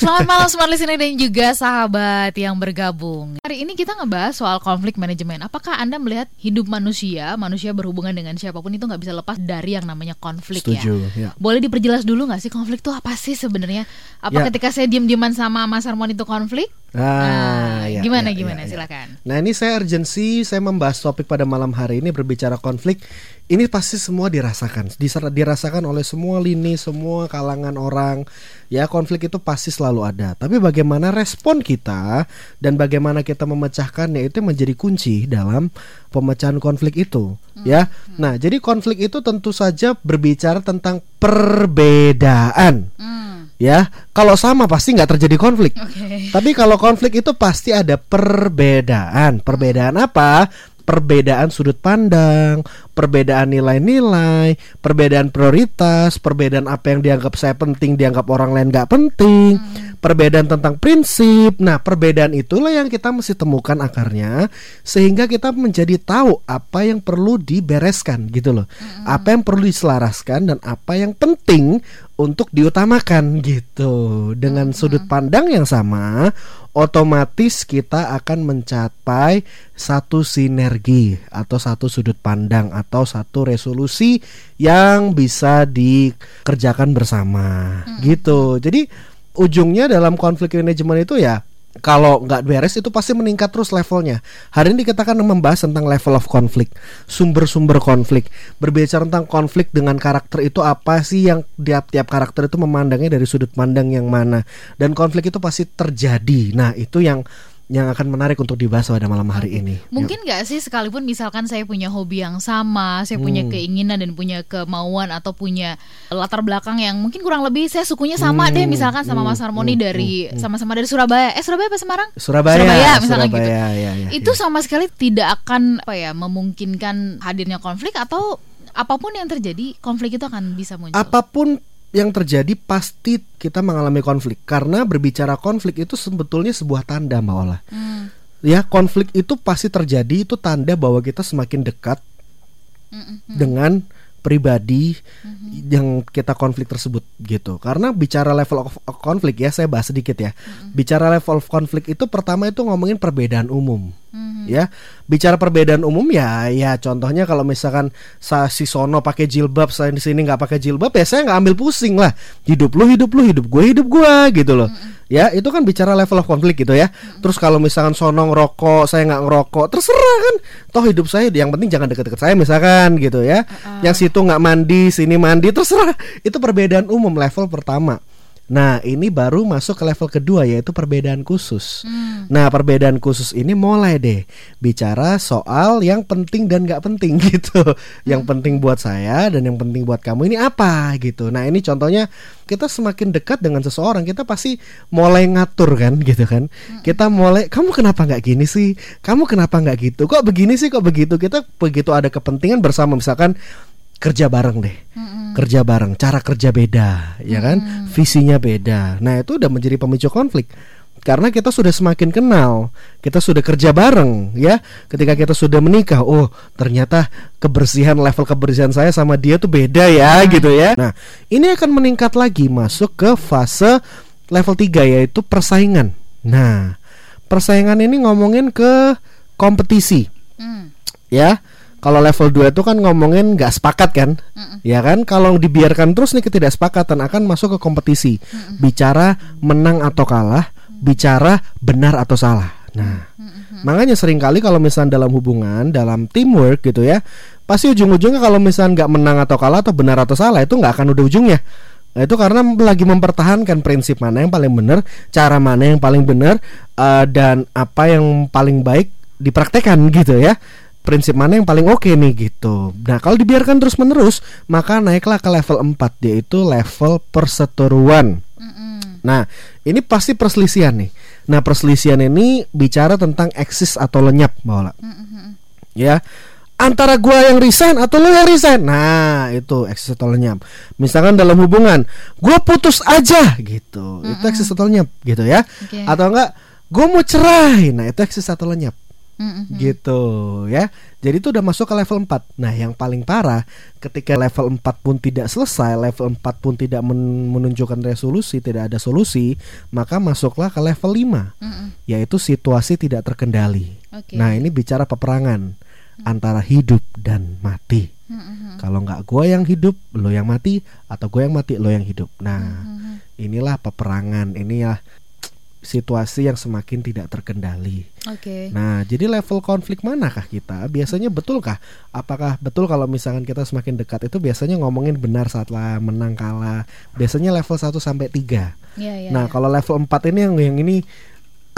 Selamat malam smart listener dan juga sahabat yang bergabung. Hari ini kita ngebahas soal konflik manajemen. Apakah Anda melihat hidup manusia, manusia berhubungan dengan siapa pun itu nggak bisa lepas dari yang namanya konflik Setuju, ya? ya. Boleh diperjelas dulu nggak sih konflik itu apa sih sebenarnya? Apa Ya. ketika saya diem-dieman sama Mas Harmon itu konflik? Ah, ya, gimana ya, gimana? ya, ya. Silakan. Nah ini saya urgensi, saya membahas topik pada malam hari ini berbicara konflik. Ini pasti semua dirasakan, dirasakan oleh semua lini, semua kalangan orang. Ya konflik itu pasti selalu ada. Tapi bagaimana respon kita dan bagaimana kita memecahkannya itu menjadi kunci dalam pemecahan konflik itu. Ya, nah jadi konflik itu tentu saja berbicara tentang perbedaan. Hmm. Ya, kalau sama pasti nggak terjadi konflik. Oke. Tapi kalau konflik itu pasti ada perbedaan. Perbedaan apa? Perbedaan sudut pandang, perbedaan nilai-nilai, perbedaan prioritas, perbedaan apa yang dianggap saya penting dianggap orang lain nggak penting, perbedaan tentang prinsip. Nah, perbedaan itulah yang kita mesti temukan akarnya sehingga kita menjadi tahu apa yang perlu dibereskan gitu loh. Apa yang perlu diselaraskan dan apa yang penting untuk diutamakan gitu. Dengan sudut pandang yang sama, otomatis kita akan mencapai satu sinergi atau satu sudut pandang atau satu resolusi yang bisa dikerjakan bersama gitu. Jadi ujungnya dalam konflik manajemen itu ya kalau nggak beres itu pasti meningkat terus levelnya. Hari ini kita akan membahas tentang level of konflik, sumber-sumber konflik. Berbicara tentang konflik dengan karakter itu apa sih yang tiap-tiap karakter itu memandangnya dari sudut pandang yang mana. Dan konflik itu pasti terjadi. Nah, itu yang yang akan menarik untuk dibahas pada malam hari ini. Mungkin nggak sih sekalipun misalkan saya punya hobi yang sama, saya punya Hmm. keinginan dan punya kemauan atau punya latar belakang yang mungkin kurang lebih saya sukunya sama Hmm, deh misalkan sama hmm, Mas Harmoni hmm, dari sama-sama dari Surabaya. Eh Surabaya apa Semarang? Surabaya, Surabaya misalkan gitu. Surabaya, ya, ya, Itu ya. sama sekali tidak akan apa ya memungkinkan hadirnya konflik atau apa pun yang terjadi konflik itu akan bisa muncul. apa pun yang terjadi pasti kita mengalami konflik karena berbicara konflik itu sebetulnya sebuah tanda Mbak Ola. Hmm. Ya, konflik itu pasti terjadi itu tanda bahwa kita semakin dekat Mm-mm. dengan pribadi yang kita konflik tersebut gitu. Karena bicara level of konflik ya, saya bahas sedikit ya. Bicara level of konflik itu pertama itu ngomongin perbedaan umum. Mhm. Ya, bicara perbedaan umum ya, ya contohnya kalau misalkan sa si Sono pakai jilbab, saya di sini nggak pakai jilbab, ya saya nggak ambil pusing lah. Hidup lu, hidup lu, hidup gue, hidup gue, gitu loh. Ya, itu kan bicara level of konflik gitu ya. Terus kalau misalkan Sono ngerokok, saya nggak ngerokok, terserah kan. Toh hidup saya, yang penting jangan deket-deket saya misalkan gitu ya. Yang situ nggak mandi, sini mandi, terserah. Itu perbedaan umum level pertama. Nah, ini baru masuk ke level kedua yaitu perbedaan khusus. Hmm. Nah, perbedaan khusus ini mulai deh bicara soal yang penting dan nggak penting gitu. Yang penting buat saya dan yang penting buat kamu ini apa gitu. Nah, ini contohnya kita semakin dekat dengan seseorang kita pasti mulai ngatur kan gitu kan. Kita mulai kamu kenapa nggak gini sih? Kamu kenapa nggak gitu? Kok begini sih? Kok begitu? Kita begitu ada kepentingan bersama misalkan kerja bareng deh Mm-mm. kerja bareng, cara kerja beda, ya kan? Visinya beda. Nah, itu udah menjadi pemicu konflik. Karena kita sudah semakin kenal, kita sudah kerja bareng, ya. Ketika kita sudah menikah, oh, ternyata kebersihan level kebersihan saya sama dia tuh beda ya, gitu ya. Nah, ini akan meningkat lagi masuk ke fase level 3 yaitu persaingan. Nah, persaingan ini ngomongin ke kompetisi Hmm. ya kalau level 2 itu kan ngomongin nggak sepakat kan? Mm-mm. ya kan? Kalau dibiarkan terus nih ketidaksepakatan akan masuk ke kompetisi. Bicara menang atau kalah bicara benar atau salah. Nah makanya sering kali kalau misalnya dalam hubungan dalam teamwork gitu ya pasti ujung-ujungnya kalau misalnya nggak menang atau kalah atau benar atau salah itu nggak akan udah ujungnya. Nah, itu karena lagi mempertahankan prinsip mana yang paling benar, cara mana yang paling benar, eh, dan apa yang paling baik dipraktekkan gitu ya. Prinsip mana yang paling oke nih gitu. Nah, kalau dibiarkan terus-menerus, maka naiklah ke level 4 yaitu level perseteruan. Mm-mm. Nah, ini pasti perselisihan nih. Nah, perselisihan ini bicara tentang eksis atau lenyap, Mbak Ola. Mm-mm. Ya. antara gua yang resign atau lo yang resign. Nah, itu existential nyap. Misalkan dalam hubungan, gua putus aja gitu. Itu existential nyap gitu ya. Oke. Atau enggak, gua mau cerai. Nah, itu existential nyap Mm-mm. gitu ya. Jadi itu udah masuk ke level 4. Nah, yang paling parah ketika level 4 pun tidak selesai, level 4 pun tidak men- menunjukkan resolusi, tidak ada solusi, maka masuklah ke level 5 Mm-mm. yaitu situasi tidak terkendali. Oke. Nah, ini bicara peperangan antara hidup dan mati. Mm-mm. Kalau nggak gua yang hidup, lo yang mati, atau gue yang mati, lo yang hidup. Nah, Mm-mm. inilah peperangan, inilah situasi yang semakin tidak terkendali. Oke. Nah, jadi level konflik manakah kita? Biasanya betulkah? Apakah betul kalau misalkan kita semakin dekat itu biasanya ngomongin benar saat lah menang kalah? Biasanya level 1 sampai 3. Iya, iya, nah, iya. kalau level 4 ini yang yang ini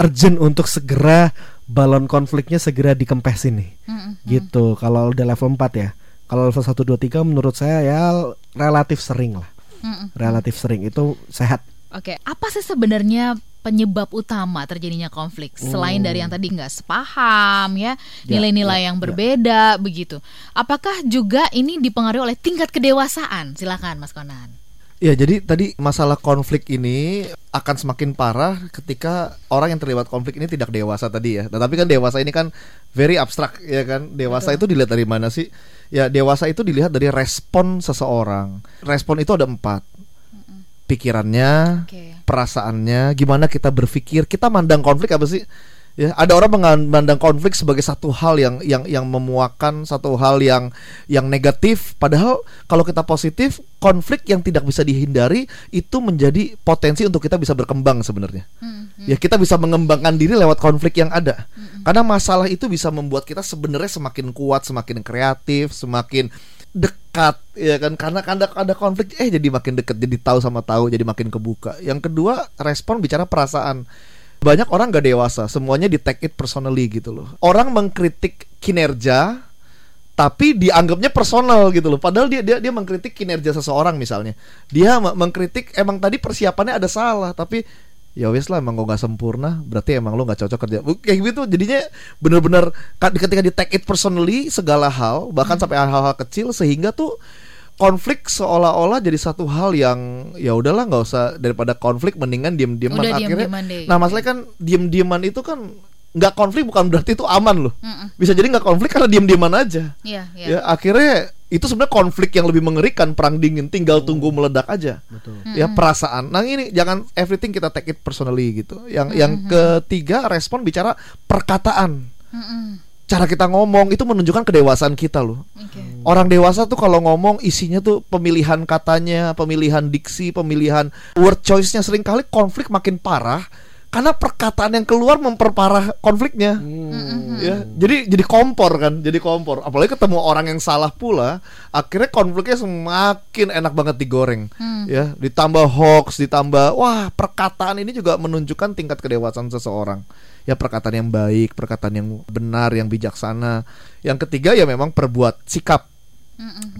urgent untuk segera balon konfliknya segera dikempesin nih. Mm-mm. Gitu. Kalau udah level 4 ya. Kalau level 1 2 3 menurut saya ya relatif sering lah. Mm-mm. Relatif sering itu sehat. Oke, apa sih sebenarnya penyebab utama terjadinya konflik selain Hmm. dari yang tadi nggak sepaham ya Ya, nilai-nilai ya, yang ya. berbeda begitu? Apakah juga ini dipengaruhi oleh tingkat kedewasaan? Silakan, Mas Konan. Ya jadi tadi masalah konflik ini akan semakin parah ketika orang yang terlibat konflik ini tidak dewasa tadi ya. Tetapi kan dewasa ini kan very abstrak ya kan. Dewasa itu dilihat dari mana sih? Ya dewasa itu dilihat dari respon seseorang. Respon itu ada empat. Pikirannya, Oke. perasaannya, gimana kita berpikir, kita mandang konflik apa sih? Ya, ada orang memandang konflik sebagai satu hal yang yang yang memuakan, satu hal yang yang negatif. Padahal kalau kita positif, konflik yang tidak bisa dihindari itu menjadi potensi untuk kita bisa berkembang sebenarnya. Hmm, hmm. Ya, kita bisa mengembangkan diri lewat konflik yang ada. Karena masalah itu bisa membuat kita sebenarnya semakin kuat, semakin kreatif, semakin dekat ya kan? Karena ada ada konflik eh jadi makin dekat jadi tahu sama tahu jadi makin kebuka. Yang kedua respon bicara perasaan. Banyak orang gak dewasa semuanya di take it personally gitu loh. Orang mengkritik kinerja tapi dianggapnya personal gitu loh. Padahal dia dia dia mengkritik kinerja seseorang misalnya. Dia me- mengkritik emang tadi persiapannya ada salah tapi ya wes lah emang kok nggak sempurna berarti emang lo nggak cocok kerja. Kayak gitu jadinya bener-bener ka- ketika di take it personally segala hal bahkan sampai hal-hal kecil sehingga tuh konflik seolah-olah jadi satu hal yang ya udahlah nggak usah daripada konflik mendingan diem-dieman Udah akhirnya. deh. nah masalahnya kan diem-dieman itu kan nggak konflik bukan berarti itu aman loh. Bisa jadi nggak konflik karena diem-dieman aja. Iya, iya. ya akhirnya itu sebenarnya konflik yang lebih mengerikan perang dingin tinggal tunggu meledak aja. Betul. ya perasaan. Nah ini jangan everything kita take it personally gitu. Yang yang ketiga respon bicara perkataan. Mm-mm. cara kita ngomong itu menunjukkan kedewasaan kita loh. Oke. orang dewasa tuh kalau ngomong isinya tuh pemilihan katanya pemilihan diksi pemilihan word choice-nya. Seringkali konflik makin parah karena perkataan yang keluar memperparah konfliknya. Hmm. ya jadi jadi kompor kan jadi kompor. Apalagi ketemu orang yang salah pula akhirnya konfliknya semakin enak banget digoreng. Hmm. ya ditambah hoax ditambah wah perkataan ini juga menunjukkan tingkat kedewasaan seseorang. Ya perkataan yang baik perkataan yang benar yang bijaksana. Yang ketiga ya memang perbuat sikap.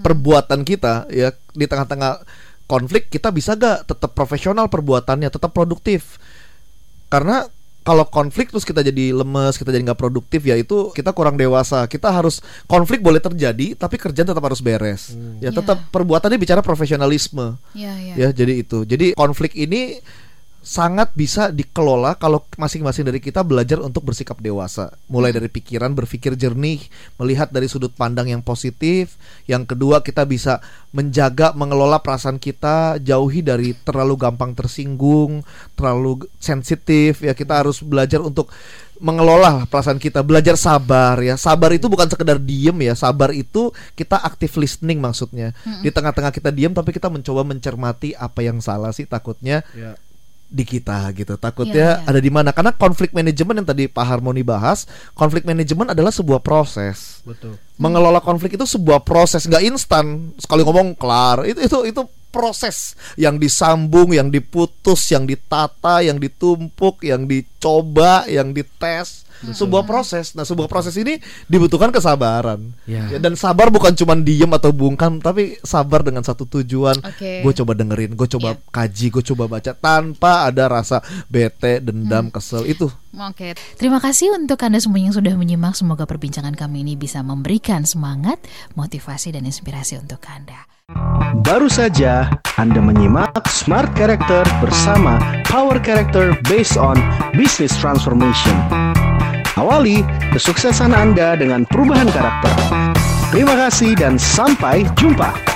Perbuatan kita ya di tengah-tengah konflik kita bisa gak tetap profesional perbuatannya tetap produktif karena kalau konflik terus kita jadi lemes kita jadi nggak produktif ya itu kita kurang dewasa. Kita harus konflik boleh terjadi tapi kerjaan tetap harus beres. Ya Ya. tetap perbuatannya bicara profesionalisme. Iya, iya. ya jadi itu. Jadi konflik ini sangat bisa dikelola kalau masing-masing dari kita belajar untuk bersikap dewasa. Mulai dari pikiran berpikir jernih melihat dari sudut pandang yang positif. Yang kedua kita bisa menjaga mengelola perasaan kita jauhi dari terlalu gampang tersinggung terlalu sensitif. Ya kita harus belajar untuk mengelola perasaan kita belajar sabar ya. Sabar itu bukan sekedar diem ya. Sabar itu kita aktif listening maksudnya. Di tengah-tengah kita diem tapi kita mencoba mencermati apa yang salah sih takutnya. Ya. Di kita gitu. Takutnya iya. ada di mana? Karena konflik manajemen yang tadi Pak Harmoni bahas, konflik manajemen adalah sebuah proses. Betul. Mengelola konflik itu sebuah proses, nggak instan. Sekali ngomong kelar. Itu itu itu proses yang disambung, yang diputus, yang ditata, yang ditumpuk, yang dicoba, yang dites. Sebuah proses. Nah, sebuah proses ini dibutuhkan kesabaran. Ya. Ya, dan sabar bukan cuma diem atau bungkam, tapi sabar dengan satu tujuan. Oke. Gue coba dengerin, gue coba Iya. kaji, gue coba baca tanpa ada rasa bete, dendam, kesel itu. Oke, terima kasih untuk Anda semua yang sudah menyimak. Semoga perbincangan kami ini bisa memberikan semangat, motivasi, dan inspirasi untuk Anda. Baru saja Anda menyimak Smart Character bersama Power Character based on Business Transformation. Awali kesuksesan Anda dengan perubahan karakter. Terima kasih dan sampai jumpa.